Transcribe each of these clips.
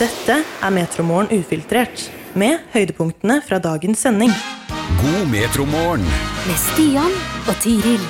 Dette er Metromorgen ufiltrert, med høydepunktene fra dagens sending. God metromorgen. med Stian og Tiril.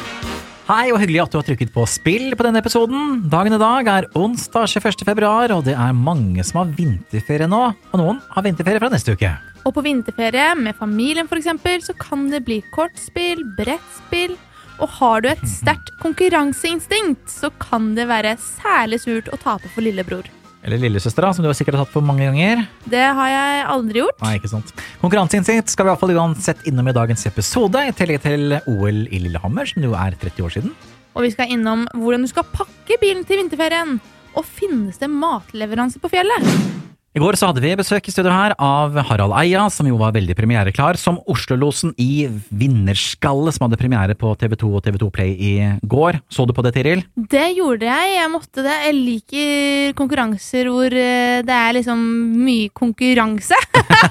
Hei, og hyggelig at du har trykket på spill på denne episoden. Dagen i dag er onsdag 21. februar, og det er mange som har vinterferie nå. Og noen har vinterferie fra neste uke. Og på vinterferie med familien for eksempel, så kan det bli kortspill, brettspill. Og har du et sterkt konkurranseinstinkt, så kan det være særlig surt å tape for lillebror. Eller lillesøster, da, som du har sikkert har tatt for mange ganger. Det har jeg aldri gjort. Nei, ikke sant. Konkurranseinstinkt skal vi i hvert fall uansett innom i dagens episode, i tillegg til OL i Lillehammer, som jo er 30 år siden. Og vi skal innom hvordan du skal pakke bilen til vinterferien. Og finnes det matleveranse på fjellet? I går så hadde vi besøk i studio her av Harald Eia, som jo var veldig premiereklar som Oslo-losen i Vinnerskalle, som hadde premiere på TV2 og TV2 Play i går. Så du på det, Tiril? Det gjorde jeg. Jeg måtte det. Jeg liker konkurranser hvor eh, det er liksom mye konkurranse.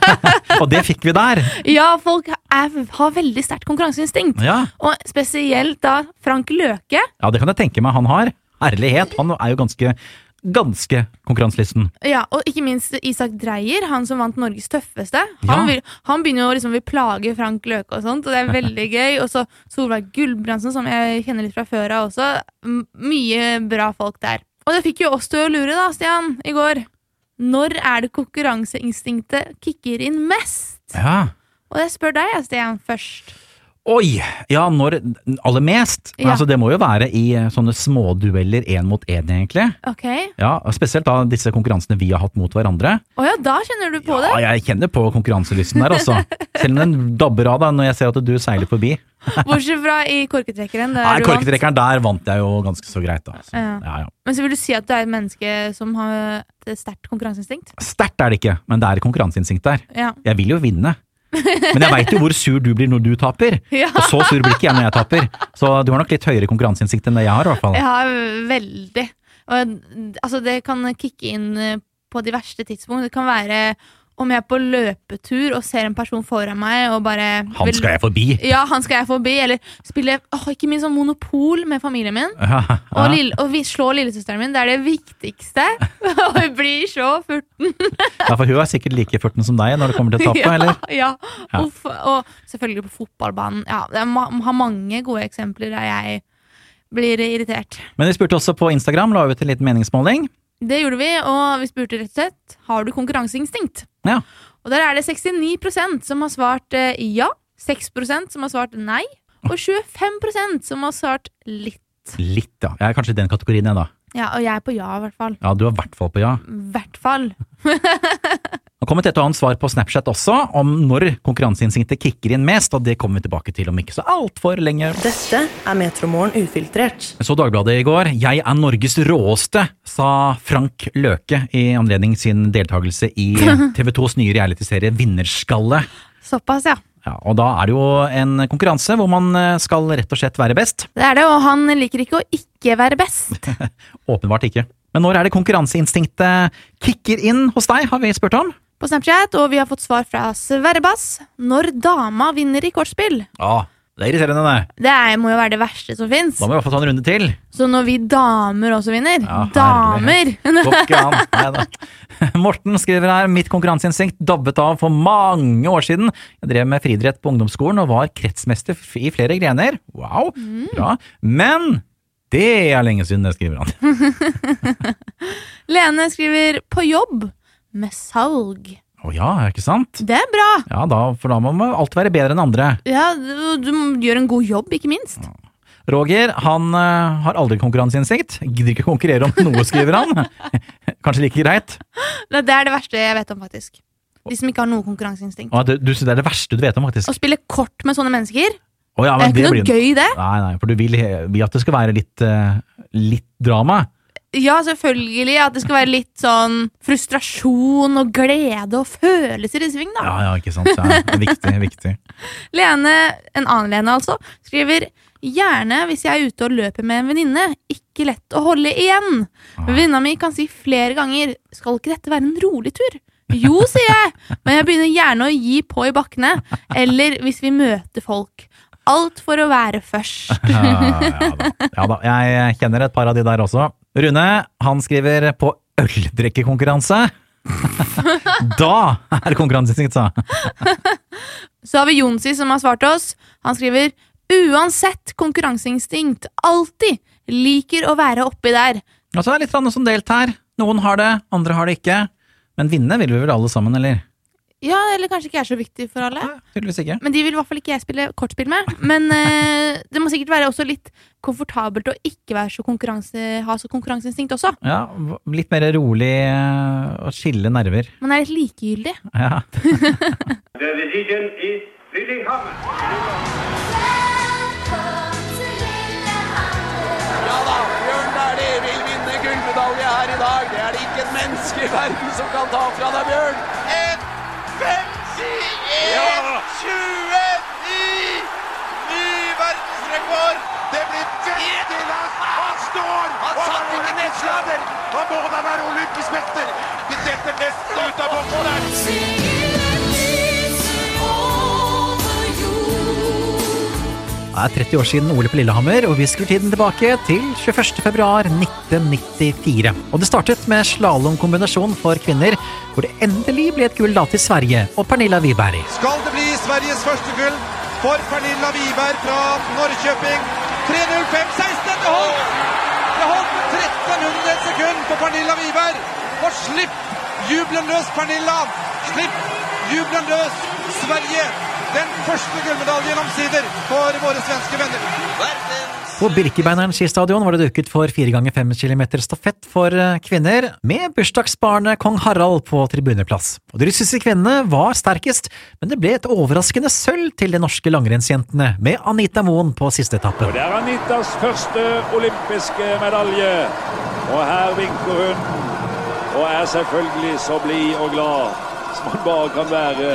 Og det fikk vi der! Ja, folk er, har veldig sterkt konkurranseinstinkt. Ja. Og spesielt da Frank Løke. ja, det kan jeg tenke meg han har. Ærlighet. han er jo ganske, ganske konkurranselisten. Ja, Og ikke minst Isak Dreyer, han som vant Norges tøffeste. Han, Ja. vil, han begynner jo liksom vil plage Frank Løke og sånt, og det er veldig gøy. Og så Solveig Gulbrandsen, som jeg kjenner litt fra før av også. M mye bra folk der. Og det fikk jo oss til å lure, da, Stian, i går. Når er det konkurranseinstinktet kicker inn mest? Ja. Og jeg spør deg, Stian, først. Oi! Ja, når aller mest. Ja. Altså, det må jo være i eh, sånne smådueller én mot én, egentlig. Ok. Ja, Spesielt da disse konkurransene vi har hatt mot hverandre. Å ja, da kjenner du på det? Ja, jeg kjenner på konkurranselysten der, altså. Selv om den dabber av da når jeg ser at du seiler forbi. Bortsett fra i korketrekkeren. Der Nei. Korketrekkeren der vant jeg jo ganske så greit, da. Så, Ja. ja, ja. Men så vil du si at du er et menneske som har et sterkt konkurranseinstinkt? Sterkt er det ikke, men det er konkurranseinstinkt der. Ja. Jeg vil jo vinne. Men jeg veit jo hvor sur du blir når du taper. Ja. Og så sur blir ikke jeg når jeg taper. Så du har nok litt høyere konkurranseinnsikt enn det jeg har, i hvert fall. Jeg har veldig. Og, altså, det kan kicke inn eh, på de verste tidspunkt. Det kan være om jeg er på løpetur og ser en person foran meg og bare Han skal jeg forbi! Ja, han skal jeg forbi. Eller spille åh, ikke minst sånn monopol med familien min. Ja, Og, lille, og vi slår lillesøsteren min. Det er det viktigste. og hun blir så furten. Ja, for hun er sikkert like furten som deg når det kommer til å tape, eller? Ja. Ja. Uff, og selvfølgelig på fotballbanen. Ja, jeg har mange gode eksempler der jeg blir irritert. Men vi spurte også på Instagram, la ut en liten meningsmåling. Det gjorde vi, og vi spurte rett og slett har du konkurranseinstinkt. Ja. Og der er det 69% som har svart eh, ja, 6% som har svart nei, og 25% som har svart litt. Litt, ja. Jeg er kanskje i den kategorien, jeg, da. Ja, og jeg er på ja, i hvert fall. Ja, du er i hvert fall på ja. hvert fall. Det kommer et og annet svar på Snapchat også, om når konkurranseinstinktet kicker inn mest, og det kommer vi tilbake til om ikke så altfor lenge. Dette er Metromorgen ufiltrert. Så Dagbladet i går. 'Jeg er Norges råeste', sa Frank Løke i anledning sin deltakelse i TV 2s nye realityserie Vinnerskalle. Såpass, ja. Ja, og da er det jo en konkurranse hvor man eh, skal rett og slett være best. Det er det, og han liker ikke å ikke være best. Åpenbart ikke. Men når er det konkurranseinstinktet kicker inn hos deg, har vi spurt om. På Snapchat, og vi har fått svar fra Sverrebass. Når dama vinner i kortspill. Ja, det er irriterende, det. Det er, må jo være det verste som fins. Da må vi i hvert fall ta en runde til. Så når vi damer også vinner Ja, Damer! Morten skriver her mitt konkurranseinstinkt dabbet av for mange år siden. Jeg drev med friidrett på ungdomsskolen og var kretsmester i flere grener. Wow, bra. Men det er lenge siden, det skriver han. Lene skriver 'på jobb med salg'. Å ja, ikke sant? Det er bra. Ja, da, for da må man alltid være bedre enn andre. Ja, du, du gjør en god jobb, ikke minst. Roger han uh, har aldri konkurranseinstinkt. Gidder ikke konkurrere om noe, skriver han. Kanskje like greit. Det er det verste jeg vet om, faktisk. De som ikke har noe konkurranseinstinkt. Å, du, du det er det verste du vet om, faktisk. Å spille kort med sånne mennesker, Oh, ja, det er ikke det noe gøy, det. Nei, nei, for du vil, vil at det skal være litt, uh, litt drama. Ja, selvfølgelig. At det skal være litt sånn frustrasjon og glede og følelser i sving, da. Ja, ja, ikke sant. Ja, viktig, viktig. Lene, en annen Lene altså, skriver Gjerne hvis jeg er ute og løper med en venninne. Ikke lett å holde igjen. Venninna mi kan si flere ganger Skal ikke dette være en rolig tur? Jo, sier jeg, men jeg begynner gjerne å gi på i bakkene. Eller hvis vi møter folk. Alt for å være først. Ja, ja, da. ja da, jeg kjenner et par av de der også. Rune han skriver på øldrikkekonkurranse. Da er det konkurranseinstinkt, sa Så har vi Jonsi som har svart oss. Han skriver uansett konkurranseinstinkt, alltid liker å være oppi der. Og så er det litt grann som delt her. Noen har det, andre har det ikke. Men vinne vil vi vel alle sammen, eller? Ja, eller kanskje ikke er så viktig for alle. Ja, ikke. Men de vil i hvert fall ikke jeg spille kortspill med. Men uh, det må sikkert være også litt komfortabelt å ikke være så ha så konkurranseinstinkt også. Ja, litt mer rolig eh, og skille nerver. Man er litt likegyldig. Ja. The decision is. Ja da, Bjørn Dæhlie vil vinne gullmedalje her i dag. Det er det ikke et menneske i verden som kan ta fra deg, Bjørn. Ut av boksen der. Det er 30 år siden OL på Lillehammer, og vi skrur tiden tilbake til 21. februar 1994. Og det startet med slalåmkombinasjon for kvinner, hvor det endelig ble et gull da til Sverige og Pernilla Wiberg. skal det bli Sveriges første gull for Pernilla Wiberg fra Norrköping. 3.05,16. Det holdt! Det holdt 1300 sekund på Pernilla Wiberg. Og slipp jubelen løs, Pernilla! Slipp jubelen løs, Sverige! Den første gullmedaljen omsider for våre svenske venner. På Birkebeineren skistadion var det duket for 4 ganger 5 km stafett for eh, kvinner, med bursdagsbarnet kong Harald på tribuneplass. Og De russiske kvinnene var sterkest, men det ble et overraskende sølv til de norske langrennsjentene, med Anita Moen på siste etappe. Det er Anitas første olympiske medalje. Og her vinker hun. Og er selvfølgelig så blid og glad som man bare kan være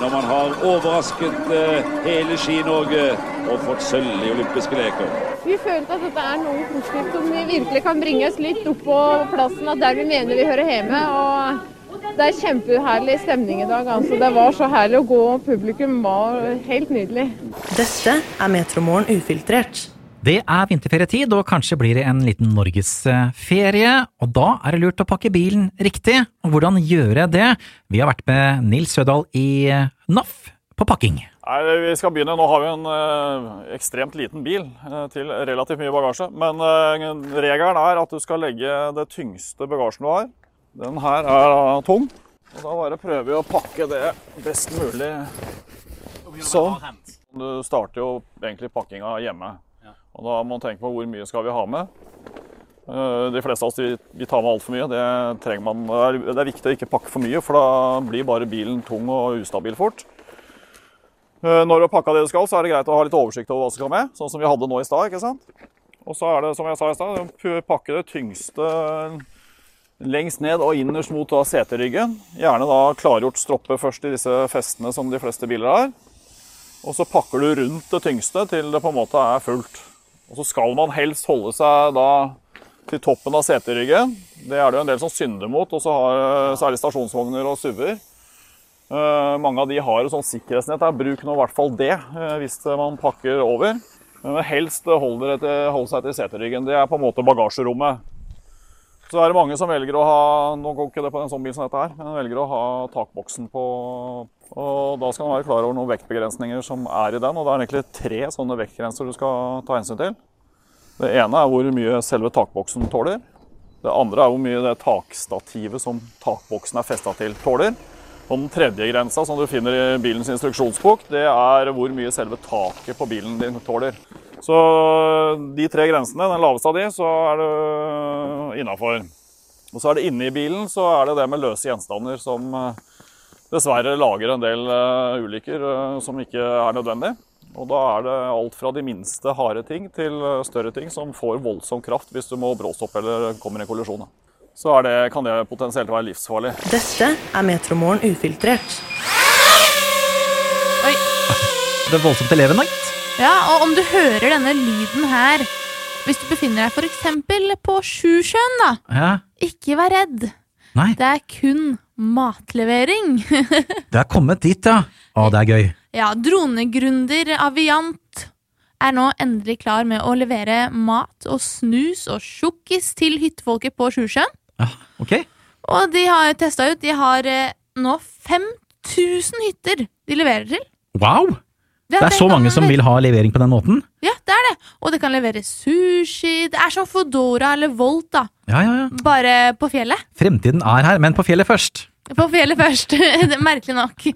når man har overrasket eh, hele Ski-Norge og fått sølv i olympiske leker. Vi følte at dette er noe positivt som vi virkelig kan bringe oss litt opp på plassen av der vi mener vi hører hjemme. Og det er kjempeherlig stemning i dag. Altså. Det var så herlig å gå, og publikum var helt nydelig. Dette er Metromorgen ufiltrert. Det er vinterferietid, og kanskje blir det en liten norgesferie. Og da er det lurt å pakke bilen riktig. Og hvordan gjøre det? Vi har vært med Nils Sødal i NAF på pakking. Nei, vi skal begynne. Nå har vi en eh, ekstremt liten bil eh, til relativt mye bagasje. Men eh, regelen er at du skal legge det tyngste bagasjen du har. Den her er da tung. Og da bare prøver vi å pakke det best mulig sånn. Du starter jo egentlig pakkinga hjemme. Og da må man tenke på hvor mye skal vi ha med. Eh, De fleste av oss vi, tar med altfor mye. Det, man, det er- viktig å ikke pakke for mye, for da blir bare bilen tung og ustabil fort. Eh, Når du har pakka det du skal, så er det greit å ha litt oversikt over hva som skal med. Sånn som vi hadde nå i stad. ikke sant? Og så er det, som jeg sa i stad, pakke det tyngste lengst ned og innerst mot seteryggen. Gjerne da klargjort stroppe først i disse festene som de fleste biler har. Og så pakker du rundt det tyngste til det på en måte er fullt. Og så skal man helst holde seg da til toppen av seteryggen. Det er det jo en del som synder mot, og så har særlig stasjonsvogner og SUV-er. Eh, mange av de har jo sånn sikkerhetsnett Der. Bruk nå i hvert fall det eh, hvis man pakker over. Men helst holde, seg til seteryggen. Det er på en måte bagasjerommet. Så er det mange som velger å ha nå går ikke det på en sånn bil som dette her, men velger å ha takboksen på. Og da skal man være klar over noen vektbegrensninger som er i den. Og det er egentlig tre sånne vektgrenser du skal ta hensyn til. Det ene er hvor mye selve takboksen tåler. Det andre er hvor mye det takstativet som takboksen er festa til, tåler. Og den tredje grensa som du finner i bilens instruksjonsbok, det er hvor mye selve taket på bilen din tåler. Så de tre grensene, den laveste av de, så er du innafor. Og så er det inne i bilen, så er det det med løse gjenstander som eh, dessverre lager en del eh, ulykker eh, som ikke er nødvendig. Og da er det alt fra de minste harde ting til større ting som får voldsom kraft hvis du må bråstoppe eller kommer i kollisjon. Så er det, kan det potensielt være livsfarlig. Dette er Metromorgen ufiltrert. Oi. Det er voldsomt elevenakt. Ja, og om du hører denne lyden her Hvis du befinner deg eksempel på Sjusjøen, da. Ja. Ikke vær redd. Nei, Det er kun matlevering. det er kommet dit, ja. Å, det er gøy. ja, dronegründer Aviant er nå endelig klar med å levere mat og snus og tjukkis til hyttefolket på Sjusjøen. Ja, ok. Og de har testa ut. De har eh, nå 5000 hytter de leverer til. Wow! Det er så mange som vil ha levering på den måten. Ja, det er det. Og det kan levere sushi. Det er som Foodora eller Volt, da. Ja, ja, ja. Bare på fjellet. Fremtiden er her, men på fjellet først. På fjellet først. det er Merkelig nok.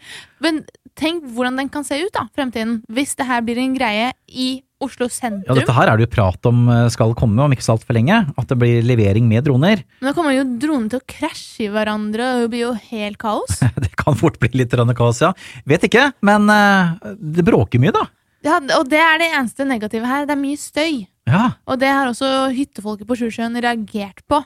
Men tenk hvordan den kan se ut, da, fremtiden. Hvis det her blir en greie i Oslo sentrum. Ja, dette her er det jo prat om eh, skal komme om ikke så altfor lenge. At det blir levering med droner. Men da kommer jo dronene til å krasje i hverandre, og det blir jo helt kaos. Det kan fort bli litt kaos, ja. Vet ikke, men eh, det bråker mye, da. Ja, og det er det eneste negative her. Det er mye støy. Ja, Og det har også hyttefolket på Sjusjøen reagert på.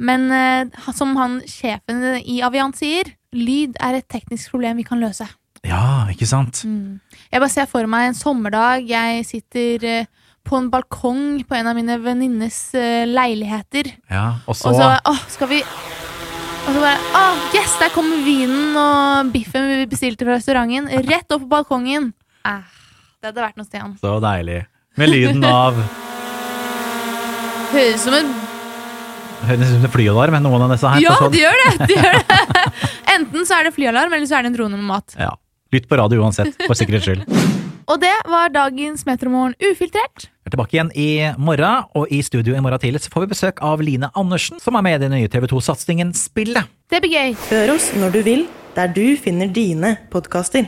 Men eh, som han sjefen i Aviant sier, lyd er et teknisk problem vi kan løse. ja ikke sant? Mm. Jeg bare ser for meg en sommerdag. Jeg sitter eh, på en balkong på en av mine venninnes eh, leiligheter. Ja, og så Og så åh, skal vi Og så bare Åh, yes, der kommer vinen og biffen vi bestilte fra restauranten. Rett opp på balkongen. Eh, det hadde vært noe, Stian. Så deilig. Med lyden av Høres ut som en Høres ut som en flyalarm noen av disse her. Ja, sånn. det gjør det! De gjør det. Enten så er det flyalarm, eller så er det en drone med mat. Ja. Lytt på radio uansett, for sikkerhets skyld. Og det var dagens Metromorgen ufiltrert. Vi er tilbake igjen i morgen, og i studio i morgen tidlig så får vi besøk av Line Andersen, som er med i den nye TV 2-satsingen Spillet. Det blir gøy. Hør oss når du vil, der du finner dine podkaster.